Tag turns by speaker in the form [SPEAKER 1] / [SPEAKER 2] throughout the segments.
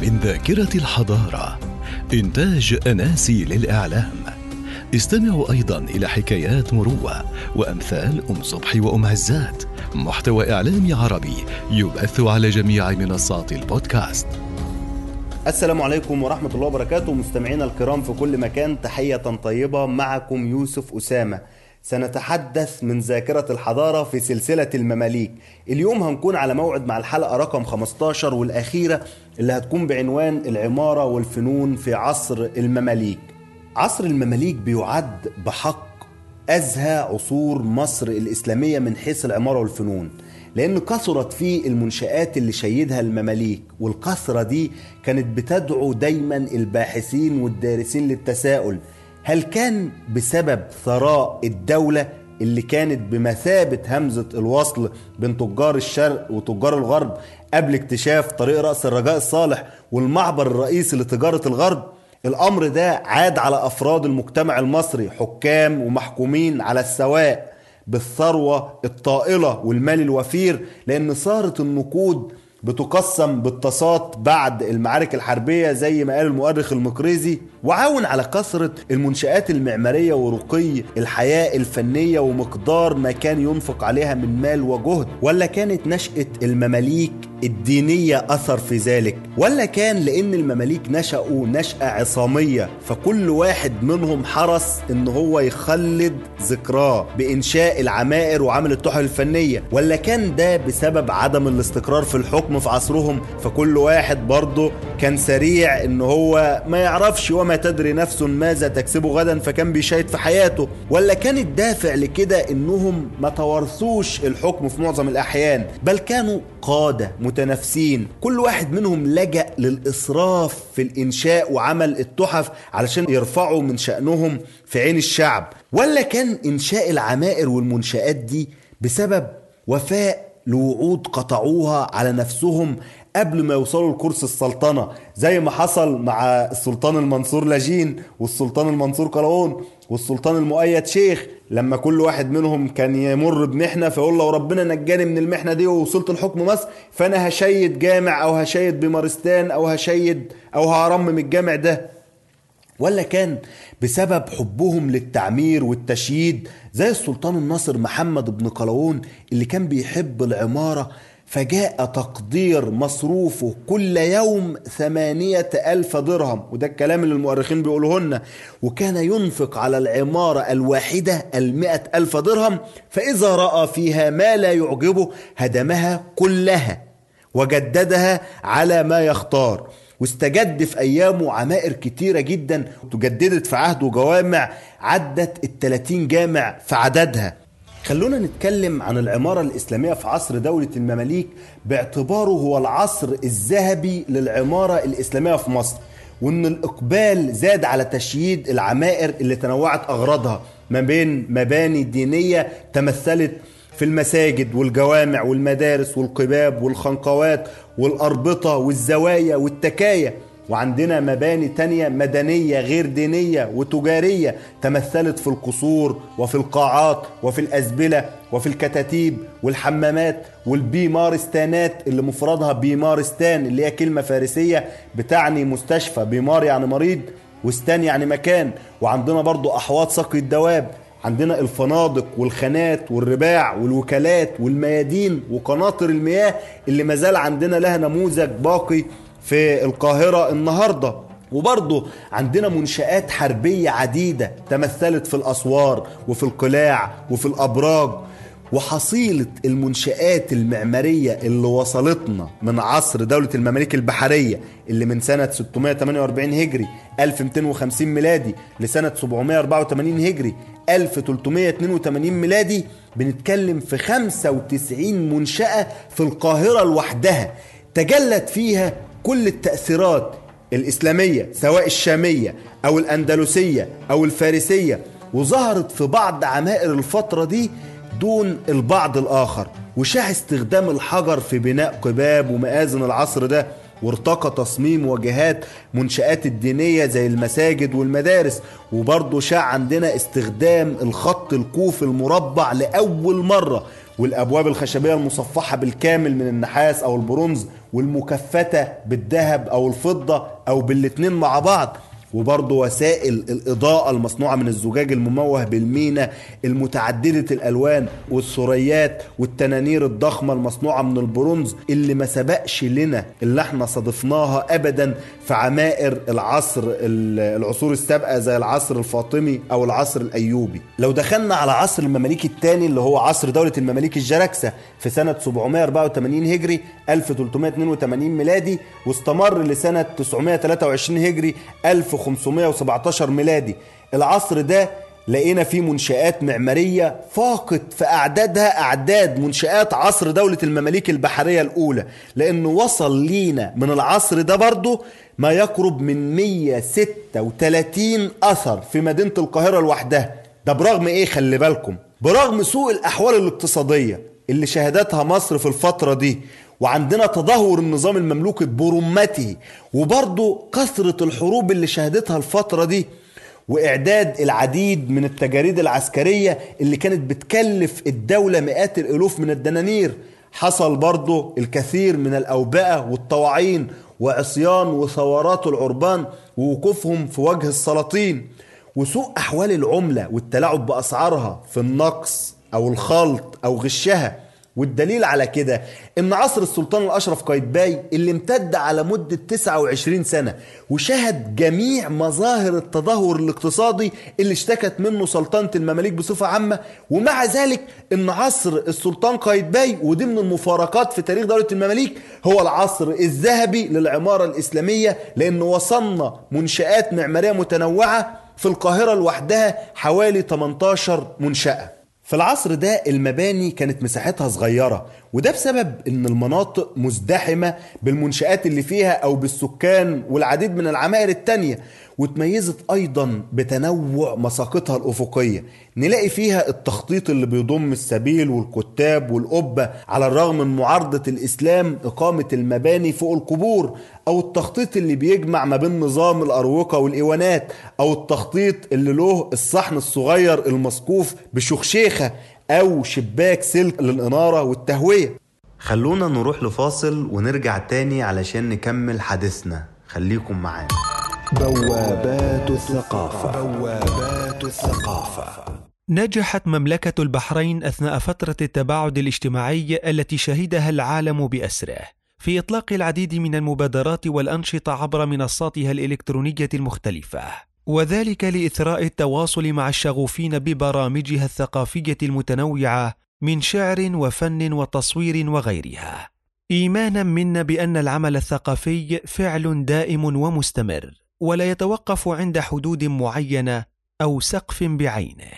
[SPEAKER 1] من ذاكرة الحضارة. إنتاج أناسي للإعلام. استمعوا أيضا إلى حكايات مروة وأمثال أم صبحي وأم عزات. محتوى إعلامي عربي يبث على جميع منصات البودكاست.
[SPEAKER 2] السلام عليكم ورحمة الله وبركاته. مستمعينا الكرام في كل مكان تحية طيبة معكم يوسف أسامة. سنتحدث من ذاكرة الحضارة في سلسلة المماليك. اليوم هنكون على موعد مع الحلقة رقم 15 والأخيرة اللي هتكون بعنوان العمارة والفنون في عصر المماليك. عصر المماليك بيعد بحق أزهى عصور مصر الإسلامية من حيث العمارة والفنون لأن كثرت فيه المنشآت اللي شيدها المماليك والكثرة دي كانت بتدعو دايما الباحثين والدارسين للتساؤل هل كان بسبب ثراء الدولة اللي كانت بمثابة همزة الوصل بين تجار الشرق وتجار الغرب قبل اكتشاف طريق رأس الرجاء الصالح والمعبر الرئيسي لتجارة الغرب؟ الأمر ده عاد على أفراد المجتمع المصري حكام ومحكومين على السواء بالثروة الطائلة والمال الوفير لأن صارت النقود بتقسم بالتصات بعد المعارك الحربية زي ما قال المؤرخ المقريزي وعاون على كثرة المنشآت المعمارية ورقي الحياة الفنية ومقدار ما كان ينفق عليها من مال وجهد ولا كانت نشأة المماليك الدينية أثر في ذلك ولا كان لأن المماليك نشأوا نشأة عصامية فكل واحد منهم حرص إن هو يخلد ذكراه بإنشاء العمائر وعمل التحف الفنية ولا كان ده بسبب عدم الاستقرار في الحكم في عصرهم فكل واحد برضه كان سريع إن هو ما يعرفش وما تدري نفس ماذا تكسب غدا فكان بيشاهد في حياته. ولا كان الدافع لكده إنهم ما توارثوش الحكم في معظم الأحيان بل كانوا قادة متنافسين. كل واحد منهم لجأ للإسراف في الإنشاء وعمل التحف علشان يرفعوا من شأنهم في عين الشعب. ولا كان إنشاء العمائر والمنشآت دي بسبب وفاء لوعود قطعوها على نفسهم قبل ما يوصلوا لكرسي السلطنة زي ما حصل مع السلطان المنصور لاجين والسلطان المنصور قلاوون والسلطان المؤيد شيخ لما كل واحد منهم كان يمر بمحنة فيقول لو ربنا نجاني من المحنة دي ووصلت لحكم مصر فأنا هشيد جامع أو هشيد بمارستان أو هشيد أو هرمم الجامع ده. ولا كان بسبب حبهم للتعمير والتشييد زي السلطان الناصر محمد بن قلاوون اللي كان بيحب العمارة فجاء تقدير مصروفه كل يوم ثمانية ألف درهم. وده الكلام اللي المؤرخين بيقولوهن وكان ينفق على العمارة الواحدة المئة ألف درهم فإذا رأى فيها ما لا يعجبه هدمها كلها وجددها على ما يختار. واستجد في أيامه عمائر كتيرة جدا تجددت في عهده جوامع عدت ال 30 جامع في عددها. خلونا نتكلم عن العمارة الإسلامية في عصر دولة المماليك باعتباره هو العصر الذهبي للعمارة الإسلامية في مصر وإن الإقبال زاد على تشييد العمائر اللي تنوعت أغراضها ما بين مباني دينية تمثلت في المساجد والجوامع والمدارس والقباب والخنقوات والأربطة والزوايا والتكايا. وعندنا مباني تانية مدنية غير دينية وتجارية تمثلت في القصور وفي القاعات وفي الأزبلة وفي الكتاتيب والحمامات والبيمارستانات اللي مفردها بيمارستان اللي هي كلمة فارسية بتعني مستشفى بيمار يعني مريض وستان يعني مكان. وعندنا برضو أحواض سقي الدواب. عندنا الفنادق والخانات والرباع والوكالات والميادين وقناطر المياه اللي مازال عندنا لها نموذج باقي في القاهرة النهاردة. وبرضه عندنا منشآت حربية عديدة تمثلت في الأسوار وفي القلاع وفي الأبراج. وحصيلة المنشآت المعمارية اللي وصلتنا من عصر دولة المماليك البحرية اللي من سنة 648 هجري 1250 ميلادي لسنة 784 هجري 1382 ميلادي. بنتكلم في 95 منشأة في القاهرة لوحدها تجلت فيها كل التأثيرات الإسلامية سواء الشامية أو الأندلسية أو الفارسية وظهرت في بعض عمائر الفترة دي دون البعض الآخر وشاع استخدام الحجر في بناء قباب ومآذن العصر ده وارتقى تصميم واجهات منشآت الدينية زي المساجد والمدارس. وبرضه شاع عندنا استخدام الخط الكوفي المربع لأول مرة والأبواب الخشبية المصفحة بالكامل من النحاس أو البرونز والمكفتة بالذهب أو الفضة أو بالاتنين مع بعض. وبرضه وسائل الإضاءة المصنوعة من الزجاج المموه بالمينا المتعددة الألوان والثريات والتنانير الضخمة المصنوعة من البرونز اللي ما سبقش لنا اللي إحنا صادفناها أبدا في عمائر العصر العصور السابقة زي العصر الفاطمي أو العصر الأيوبي. لو دخلنا على عصر المماليك الثاني اللي هو عصر دولة المماليك الجركسة في سنة 784 هجري 1382 ميلادي واستمر لسنة 923 هجري 1517 ميلادي. العصر ده لقينا فيه منشآت معمارية فاقت في أعدادها أعداد منشآت عصر دولة المماليك البحرية الأولى. لأنه وصل لينا من العصر ده برضه ما يقرب من 136 أثر في مدينة القاهرة لوحدها. ده برغم إيه؟ خلي بالكم. برغم سوء الأحوال الاقتصادية اللي شهدتها مصر في الفترة دي وعندنا تدهور النظام المملوكي برمته وبرضه كثرة الحروب اللي شهدتها الفترة دي وإعداد العديد من التجاريد العسكرية اللي كانت بتكلف الدولة مئات الألوف من الدنانير. حصل برضه الكثير من الأوبئة والطواعين وعصيان وثورات العربان ووقوفهم في وجه السلاطين. وسوء أحوال العملة والتلاعب بأسعارها في النقص أو الخلط أو غشها والدليل على كده إن عصر السلطان الأشرف قايتباي اللي امتد على مدة 29 سنة وشهد جميع مظاهر التدهور الاقتصادي اللي اشتكت منه سلطنة المماليك بصفة عامة ومع ذلك إن عصر السلطان قايتباي ودي من المفارقات في تاريخ دولة المماليك هو العصر الذهبي للعمارة الإسلامية لأنه وصلنا منشآت معمارية متنوعة في القاهرة لوحدها حوالي 18 منشأة. في العصر ده المباني كانت مساحتها صغيرة. وده بسبب إن المناطق مزدحمة بالمنشآت اللي فيها أو بالسكان والعديد من العمائر التانية وتميزت أيضا بتنوع مساقطها الأفقية. نلاقي فيها التخطيط اللي بيضم السبيل والكتاب والقبة على الرغم من معارضة الإسلام إقامة المباني فوق القبور أو التخطيط اللي بيجمع ما بين نظام الأروقة والإيوانات أو التخطيط اللي له الصحن الصغير المسقوف بشخشيخة أو شباك سلك للإنارة والتهوية. خلونا نروح لفاصل ونرجع تاني علشان نكمل حديثنا. خليكم معانا.
[SPEAKER 1] بوابات الثقافة. بوابات الثقافة.
[SPEAKER 3] نجحت مملكة البحرين أثناء فترة التباعد الاجتماعي التي شهدها العالم بأسره. في إطلاق العديد من المبادرات والأنشطة عبر منصاتها الإلكترونية المختلفة. وذلك لإثراء التواصل مع الشغوفين ببرامجها الثقافية المتنوعة من شعر وفن وتصوير وغيرها. إيمانا منا بأن العمل الثقافي فعل دائم ومستمر ولا يتوقف عند حدود معينة أو سقف بعينه.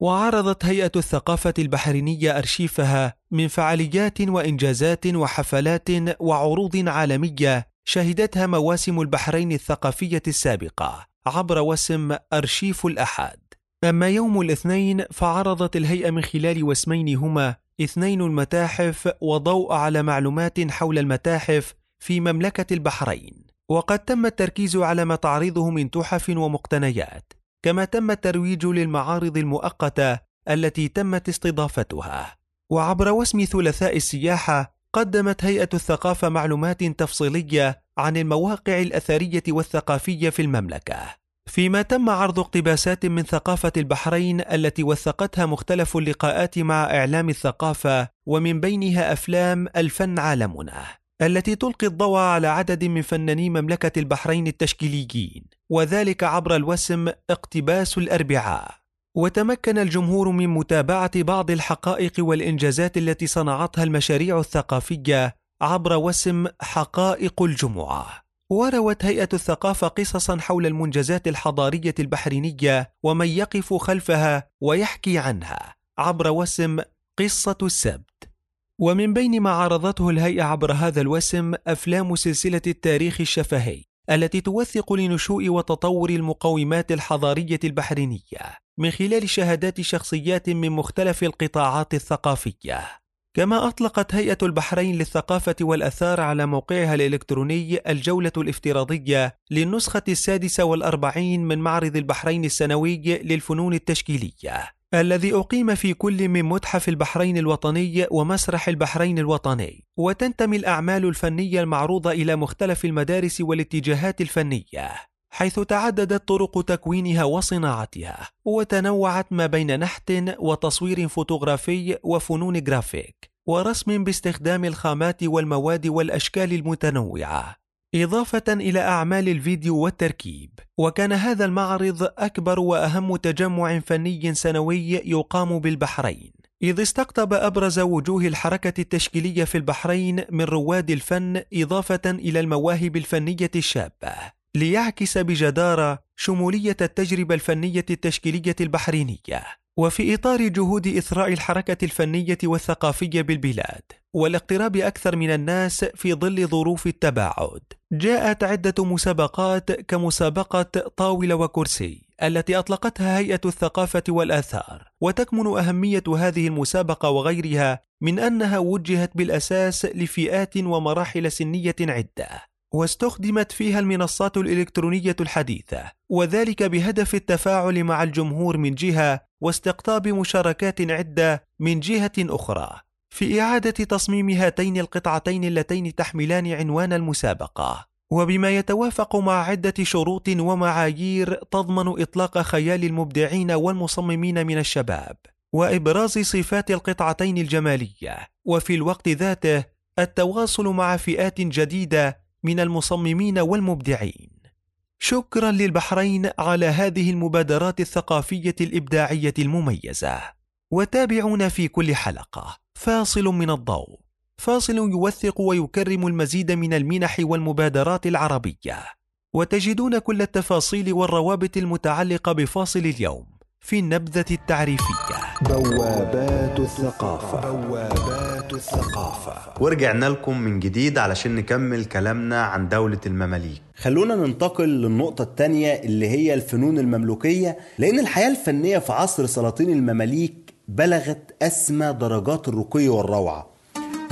[SPEAKER 3] وعرضت هيئة الثقافة البحرينية أرشيفها من فعاليات وإنجازات وحفلات وعروض عالمية شهدتها مواسم البحرين الثقافية السابقة. عبر وسم أرشيف الاحد أما يوم الاثنين فعرضت الهيئة من خلال وسمين هما اثنين المتاحف وضوء على معلومات حول المتاحف في مملكة البحرين. وقد تم التركيز على ما تعرضه من تحف ومقتنيات كما تم الترويج للمعارض المؤقتة التي تمت استضافتها. وعبر وسم ثلاثاء السياحة قدمت هيئة الثقافة معلومات تفصيلية عن المواقع الأثرية والثقافية في المملكة. فيما تم عرض اقتباسات من ثقافة البحرين التي وثقتها مختلف اللقاءات مع إعلام الثقافة ومن بينها أفلام الفن عالمنا التي تلقي الضوء على عدد من فناني مملكة البحرين التشكيليين وذلك عبر الوسم اقتباس الأربعاء. وتمكن الجمهور من متابعة بعض الحقائق والإنجازات التي صنعتها المشاريع الثقافية عبر وسم حقائق الجمعة. وروت هيئة الثقافة قصصا حول المنجزات الحضارية البحرينية ومن يقف خلفها ويحكي عنها عبر وسم قصة السبت. ومن بين ما عرضته الهيئة عبر هذا الوسم أفلام سلسلة التاريخ الشفهي التي توثق لنشوء وتطور المقومات الحضارية البحرينية. من خلال شهادات شخصيات من مختلف القطاعات الثقافية. كما أطلقت هيئة البحرين للثقافة والأثار على موقعها الإلكتروني الجولة الافتراضية للنسخة السادسة والأربعين من معرض البحرين السنوي للفنون التشكيلية الذي أقيم في كل من متحف البحرين الوطني ومسرح البحرين الوطني. وتنتمي الأعمال الفنية المعروضة إلى مختلف المدارس والاتجاهات الفنية. حيث تعددت طرق تكوينها وصناعتها وتنوعت ما بين نحت وتصوير فوتوغرافي وفنون جرافيك ورسم باستخدام الخامات والمواد والأشكال المتنوعة إضافة إلى أعمال الفيديو والتركيب. وكان هذا المعرض أكبر وأهم تجمع فني سنوي يقام بالبحرين. إذ استقطب أبرز وجوه الحركة التشكيلية في البحرين من رواد الفن إضافة إلى المواهب الفنية الشابة. ليعكس بجدارة شمولية التجربة الفنية التشكيلية البحرينية وفي إطار جهود إثراء الحركة الفنية والثقافية بالبلاد والاقتراب أكثر من الناس في ظل ظروف التباعد. جاءت عدة مسابقات كمسابقة طاولة وكرسي التي أطلقتها هيئة الثقافة والآثار وتكمن أهمية هذه المسابقة وغيرها من أنها وجهت بالأساس لفئات ومراحل سنية عدة. واستخدمت فيها المنصات الإلكترونية الحديثة وذلك بهدف التفاعل مع الجمهور من جهة واستقطاب مشاركات عدة من جهة أخرى. في إعادة تصميم هاتين القطعتين اللتين تحملان عنوان المسابقة. وبما يتوافق مع عدة شروط ومعايير تضمن إطلاق خيال المبدعين والمصممين من الشباب وإبراز صفات القطعتين الجمالية. وفي الوقت ذاته التواصل مع فئات جديدة من المصممين والمبدعين. شكرا للبحرين على هذه المبادرات الثقافية الإبداعية المميزة. وتابعونا في كل حلقة. فاصل من الضوء. فاصل يوثق ويكرم المزيد من المنح والمبادرات العربية. وتجدون كل التفاصيل والروابط المتعلقة بفاصل اليوم في النبذة التعريفية.
[SPEAKER 2] بوابات الثقافة. بوابات الثقافة. ورجعنا لكم من جديد علشان نكمل كلامنا عن دولة المماليك. خلونا ننتقل للنقطة التانية اللي هي الفنون المملوكية لأن الحياة الفنية في عصر سلاطين المماليك بلغت أسمى درجات الرقي والروعة.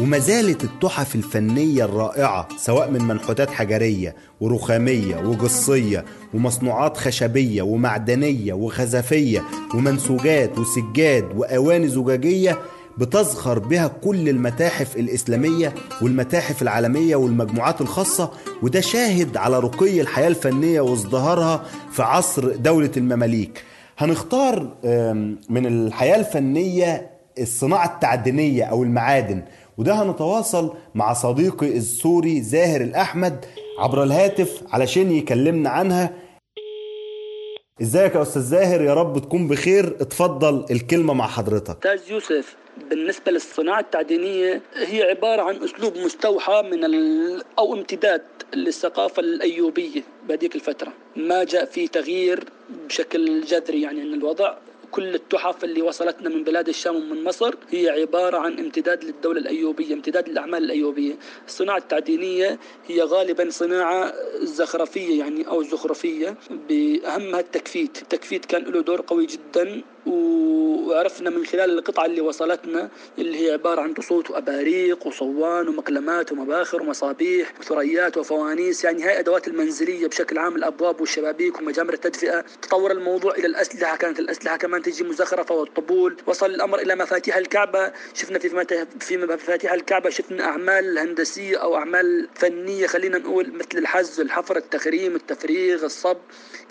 [SPEAKER 2] وما زالت التحف الفنية الرائعة سواء من منحوتات حجرية ورخامية وجصية ومصنوعات خشبية ومعدنية وخزفية ومنسوجات وسجاد وأواني زجاجية بتزخر بها كل المتاحف الإسلامية والمتاحف العالمية والمجموعات الخاصة وده شاهد على رقي الحياة الفنية وازدهارها في عصر دولة المماليك. هنختار من الحياة الفنية الصناعة التعدينية أو المعادن وده هنتواصل مع صديقي السوري زاهر الأحمد عبر الهاتف علشان يكلمنا عنها. إزيك يا أستاذ زاهر؟ يا رب تكون بخير. اتفضل الكلمة مع حضرتك.
[SPEAKER 4] أستاذ يوسف بالنسبة للصناعة التعدينية هي عبارة عن أسلوب مستوحى من. أو امتداد للثقافة الأيوبية بهذيك الفترة ما جاء في تغيير بشكل جذري يعني الوضع كل التحف اللي وصلتنا من بلاد الشام ومن مصر هي عبارة عن امتداد للدولة الأيوبية امتداد للأعمال الأيوبية. الصناعة التعدينية هي غالبا صناعة زخرفية يعني أو زخرفية بأهمها التكفيت. التكفيت كان له دور قوي جدا وعرفنا من خلال القطعة اللي وصلتنا اللي هي عبارة عن رصوص وأباريق وصوان ومقلمات ومباخر ومصابيح وثريات وفوانيس يعني هاي أدوات المنزلية بشكل عام الأبواب والشبابيك ومجامر التدفئة. تطور الموضوع إلى الأسلحة كانت الأسلحة كمان تجي مزخرفة والطبول. وصل الأمر إلى مفاتيح الكعبة. شفنا في في مفاتيح الكعبة شفنا أعمال هندسية أو أعمال فنية خلينا نقول مثل الحز الحفر التخريم التفريغ الصب.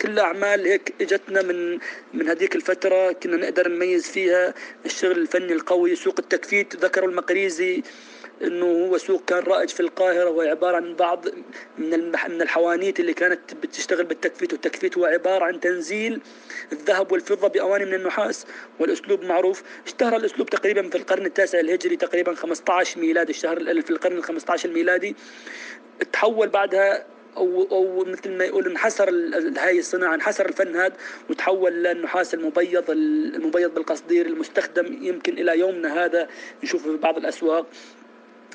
[SPEAKER 4] كلها أعمال هيك إجتنا من من هذيك الفترة كنا نقدر نميز فيها. الشغل الفني القوي سوق التكفيت ذكروا المقريزي. إنه هو سوق كان رائج في القاهرة وهو عبارة عن بعض من من الحوانيت اللي كانت بتشتغل بالتكفيت والتكفيت هو عبارة عن تنزيل الذهب والفضة بأواني من النحاس والأسلوب معروف. اشتهر الأسلوب تقريبا في القرن التاسع الهجري تقريبا 15 ميلادي اشتهر في القرن ال 15 الميلادي. تحول بعدها أو أو مثل ما يقول انحسر هاي الصناعة انحسر الفن هذا وتحول للنحاس المبيض المبيض بالقصدير المستخدم. يمكن إلى يومنا هذا نشوفه في بعض الأسواق.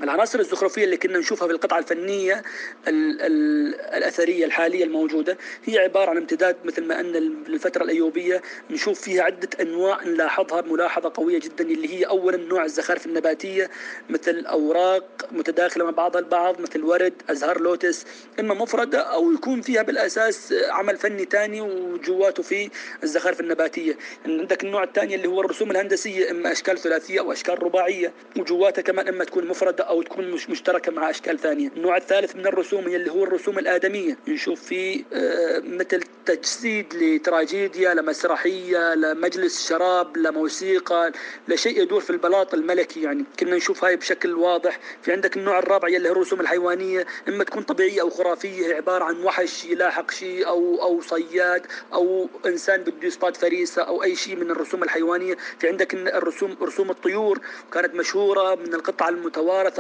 [SPEAKER 4] العناصر الزخرفية اللي كنا نشوفها في القطعة الفنية ال ال الأثرية الحالية الموجودة هي عبارة عن امتداد مثل ما أن الفترة الأيوبية نشوف فيها عدة أنواع نلاحظها ملاحظة قوية جدا اللي هي أولا نوع الزخارف النباتية مثل أوراق متداخلة مع بعضها البعض مثل ورد أزهار لوتس إما مفردة أو يكون فيها بالأساس عمل فني ثاني وجواته فيه الزخارف النباتية. عندك النوع الثاني اللي هو الرسوم الهندسية إما أشكال ثلاثية أو أشكال رباعية وجواتها كمان إما تكون مفردة أو تكون مش مشتركة مع أشكال ثانية. النوع الثالث من الرسوم هي اللي هو الرسوم الآدمية. نشوف فيه آه، مثل تجسيد لتراجيديا لمسرحية لمجلس شراب لموسيقى لشيء يدور في البلاط الملكي يعني. كنا نشوف هاي بشكل واضح. في عندك النوع الرابع يلي هو الرسوم الحيوانية. إما تكون طبيعية أو خرافية هي عبارة عن وحش يلاحق شيء أو أو صياد أو إنسان بده يصطاد فريسة أو أي شيء من الرسوم الحيوانية. في عندك الرسوم رسوم الطيور كانت مشهورة من القطع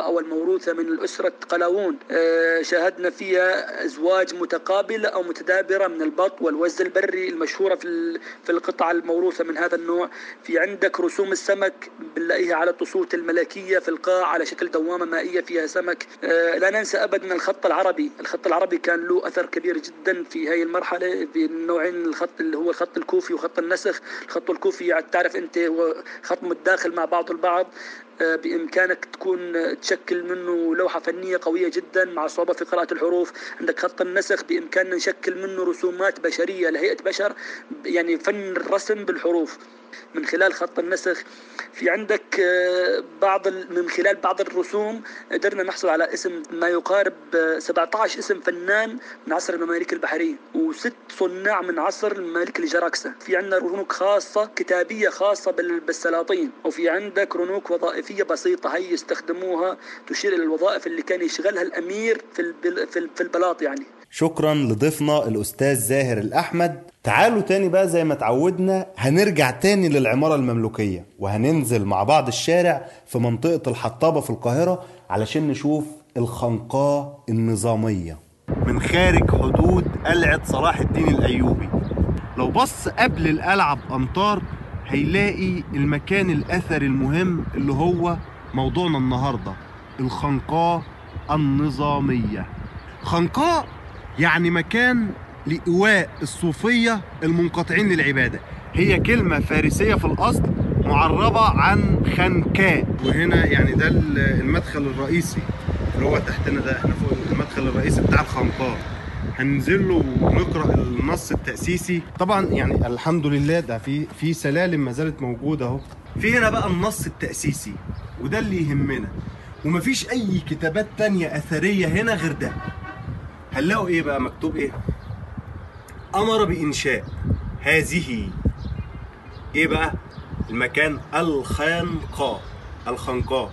[SPEAKER 4] أو الموروثة من الأسرة قلاوون. آه، شاهدنا فيها أزواج متقابلة أو متدابرة من البط والوز البري المشهورة في في القطع الموروثة من هذا النوع. في عندك رسوم السمك بنلاقيها على الطسوط الملكية في القاع على شكل دوامة مائية فيها سمك. آه، لا ننسى أبدا الخط العربي. الخط العربي كان له أثر كبير جدا في هذه المرحلة في النوعين الخط اللي هو الخط الكوفي وخط النسخ. الخط الكوفي تعرف أنت هو خط متداخل مع بعض البعض. آه، بإمكانك تكون تشكل منه لوحة فنية قوية جدا مع صعوبة في قراءة الحروف. عندك خط النسخ بإمكاننا نشكل منه رسومات بشرية لهيئة بشر يعني فن الرسم بالحروف. من خلال خط النسخ. في عندك آه، بعض من خلال بعض الرسوم قدرنا نحصل على اسم ما يقارب 17 اسم فنان من عصر المماليك البحرية وست صناع من عصر المماليك الجراكسة. في عندنا رنوك خاصة كتابية خاصة بالسلاطين. وفي عندك رنوك وظائفية بسيطة هي يستخدموها تشير إلى الوظائف اللي كان يشغلها الأمير في البلاط يعني.
[SPEAKER 5] شكرا لضيفنا الأستاذ زاهر الأحمد. تعالوا تاني بقى زي ما تعودنا هنرجع تاني للعمارة المملوكية وهننزل مع بعض الشارع في منطقة الحطابة في القاهرة علشان نشوف الخنقاء النظامية.
[SPEAKER 2] من خارج حدود قلعة صلاح الدين الأيوبي. لو بص قبل القلعة بأمتار هيلاقي المكان الأثري المهم اللي هو موضوعنا النهاردة الخنقاء النظامية. خنقاء يعني مكان لإيواء الصوفية المنقطعين للعبادة. هي كلمة فارسية في الأصل معربة عن خنكاء. وهنا يعني ده المدخل الرئيسي اللي هو تحتنا ده إحنا فوق المدخل الرئيسي بتاع الخنقاء. هننزل له ونقرأ النص التأسيسي. طبعا يعني الحمد لله ده في في سلالم ما زالت موجودة أهو. في هنا بقى النص التأسيسي وده اللي يهمنا. ومفيش أي كتابات تانية أثرية هنا غير ده. هنلاقوا إيه بقى؟ مكتوب إيه؟ أمر بإنشاء هذه إيه بقى؟ المكان الخنقاء الخنقاء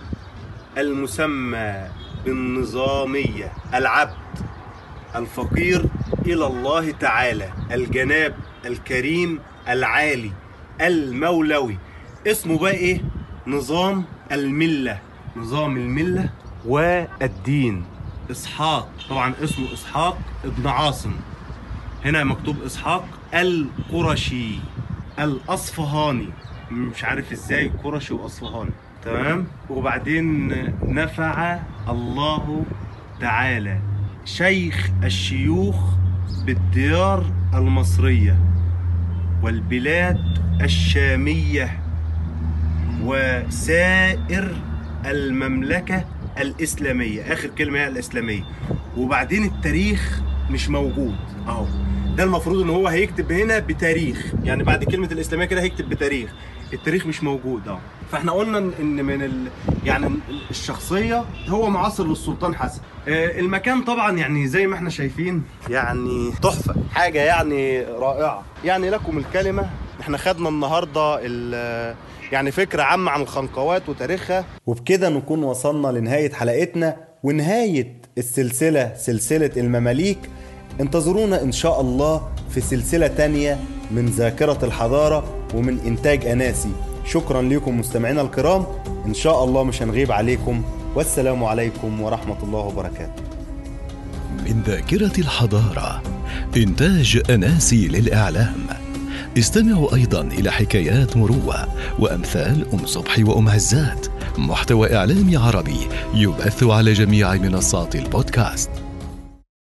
[SPEAKER 2] المسمى بالنظامية العبد الفقير إلى الله تعالى الجناب الكريم العالي المولوي. اسمه بقى إيه؟ نظام الملة. نظام الملة والدين. إسحاق. طبعا اسمه إسحاق ابن عاصم. هنا مكتوب إسحاق القرشي الأصفهاني. مش عارف إزاي قرشي وأصفهاني. تمام؟ وبعدين نفع الله تعالى. شيخ الشيوخ بالديار المصرية والبلاد الشامية وسائر المملكة الإسلامية. آخر كلمة هي الإسلامية. وبعدين التاريخ مش موجود أهو. ده المفروض إن هو هيكتب هنا بتاريخ. يعني بعد كلمة الإسلامية كده هيكتب بتاريخ. التاريخ مش موجود آه فإحنا قلنا ان من ال... يعني الشخصية هو معاصر للسلطان حسن. آه المكان طبعا يعني زي ما إحنا شايفين يعني تحفة. حاجة يعني رائعة. يعني لكم الكلمة. إحنا خدنا النهارده يعني فكرة عامة عن الخنقوات وتاريخها.
[SPEAKER 5] وبكده نكون وصلنا لنهاية حلقتنا ونهاية السلسلة سلسلة المماليك. انتظرونا إن شاء الله في سلسلة تانية من ذاكرة الحضارة ومن إنتاج أناسي. شكرا لكم مستمعينا الكرام. إن شاء الله مش هنغيب عليكم. والسلام عليكم ورحمة الله وبركاته.
[SPEAKER 1] من ذاكرة الحضارة إنتاج أناسي للإعلام. استمعوا أيضا إلى حكايات مروة وأمثال أم صبحي وأم عزات محتوى إعلامي عربي يبث على جميع منصات البودكاست.